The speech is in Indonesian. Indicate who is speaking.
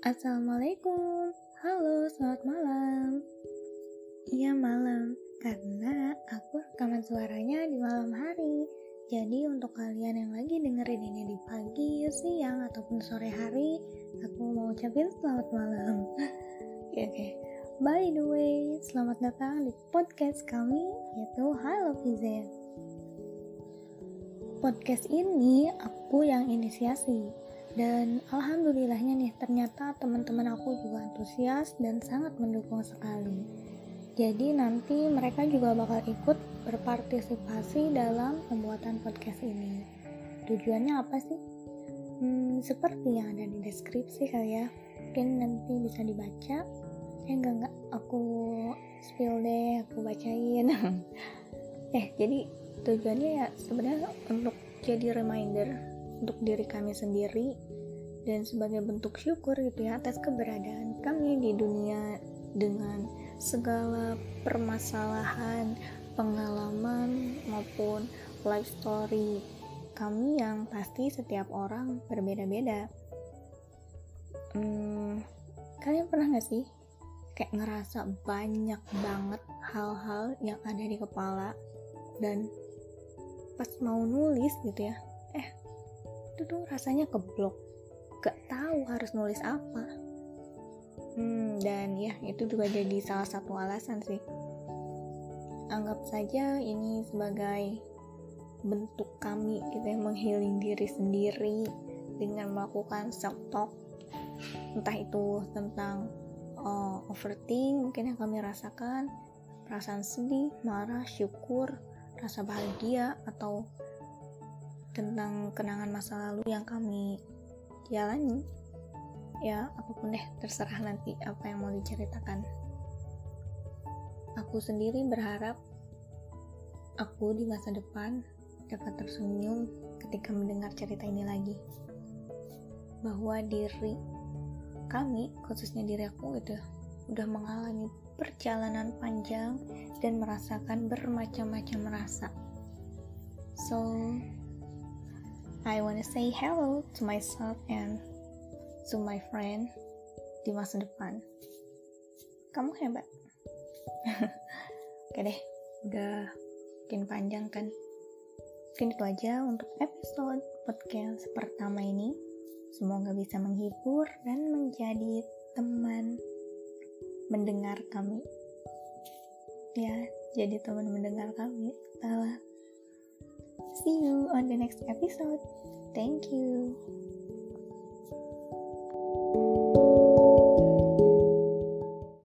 Speaker 1: Assalamualaikum, halo selamat malam. Iya malam, karena aku rekaman suaranya di malam hari. Jadi untuk kalian yang lagi dengerin ini di pagi, siang, ataupun sore hari Aku mau ucapin selamat malam. Oke oke. By the way, selamat datang di podcast kami yaitu Halo Vizen Podcast ini aku yang inisiasi dan alhamdulillahnya nih ternyata teman-teman aku juga antusias dan sangat mendukung sekali. Jadi nanti mereka juga bakal ikut berpartisipasi dalam pembuatan podcast ini. Tujuannya apa sih? Hmm, seperti yang ada di deskripsi kali ya. Mungkin nanti bisa dibaca. Eh enggak enggak. Aku spill deh aku bacain. Eh jadi tujuannya ya sebenarnya untuk jadi reminder untuk diri kami sendiri dan sebagai bentuk syukur gitu ya atas keberadaan kami di dunia dengan segala permasalahan, pengalaman maupun life story kami yang pasti setiap orang berbeda-beda. Hmm, kalian pernah gak sih kayak ngerasa banyak banget hal-hal yang ada di kepala dan pas mau nulis gitu ya, eh itu tuh rasanya keblok. Gak tahu harus nulis apa. Hmm, dan ya itu juga jadi salah satu alasan sih. Anggap saja ini sebagai bentuk kami kita gitu menghealing diri sendiri dengan melakukan self talk entah itu tentang uh, overthink mungkin yang kami rasakan perasaan sedih marah syukur rasa bahagia atau tentang kenangan masa lalu yang kami jalani ya apa pun deh terserah nanti apa yang mau diceritakan. Aku sendiri berharap aku di masa depan dapat tersenyum ketika mendengar cerita ini lagi. Bahwa diri kami khususnya diri aku itu udah mengalami perjalanan panjang dan merasakan bermacam-macam rasa. So I wanna say hello to myself and to my friend di masa depan. Kamu hebat. Oke deh, udah makin panjang kan. Mungkin itu aja untuk episode podcast pertama ini. Semoga bisa menghibur dan menjadi teman mendengar kami. Ya, jadi teman mendengar kami. Salah. See you on the next episode. Thank you.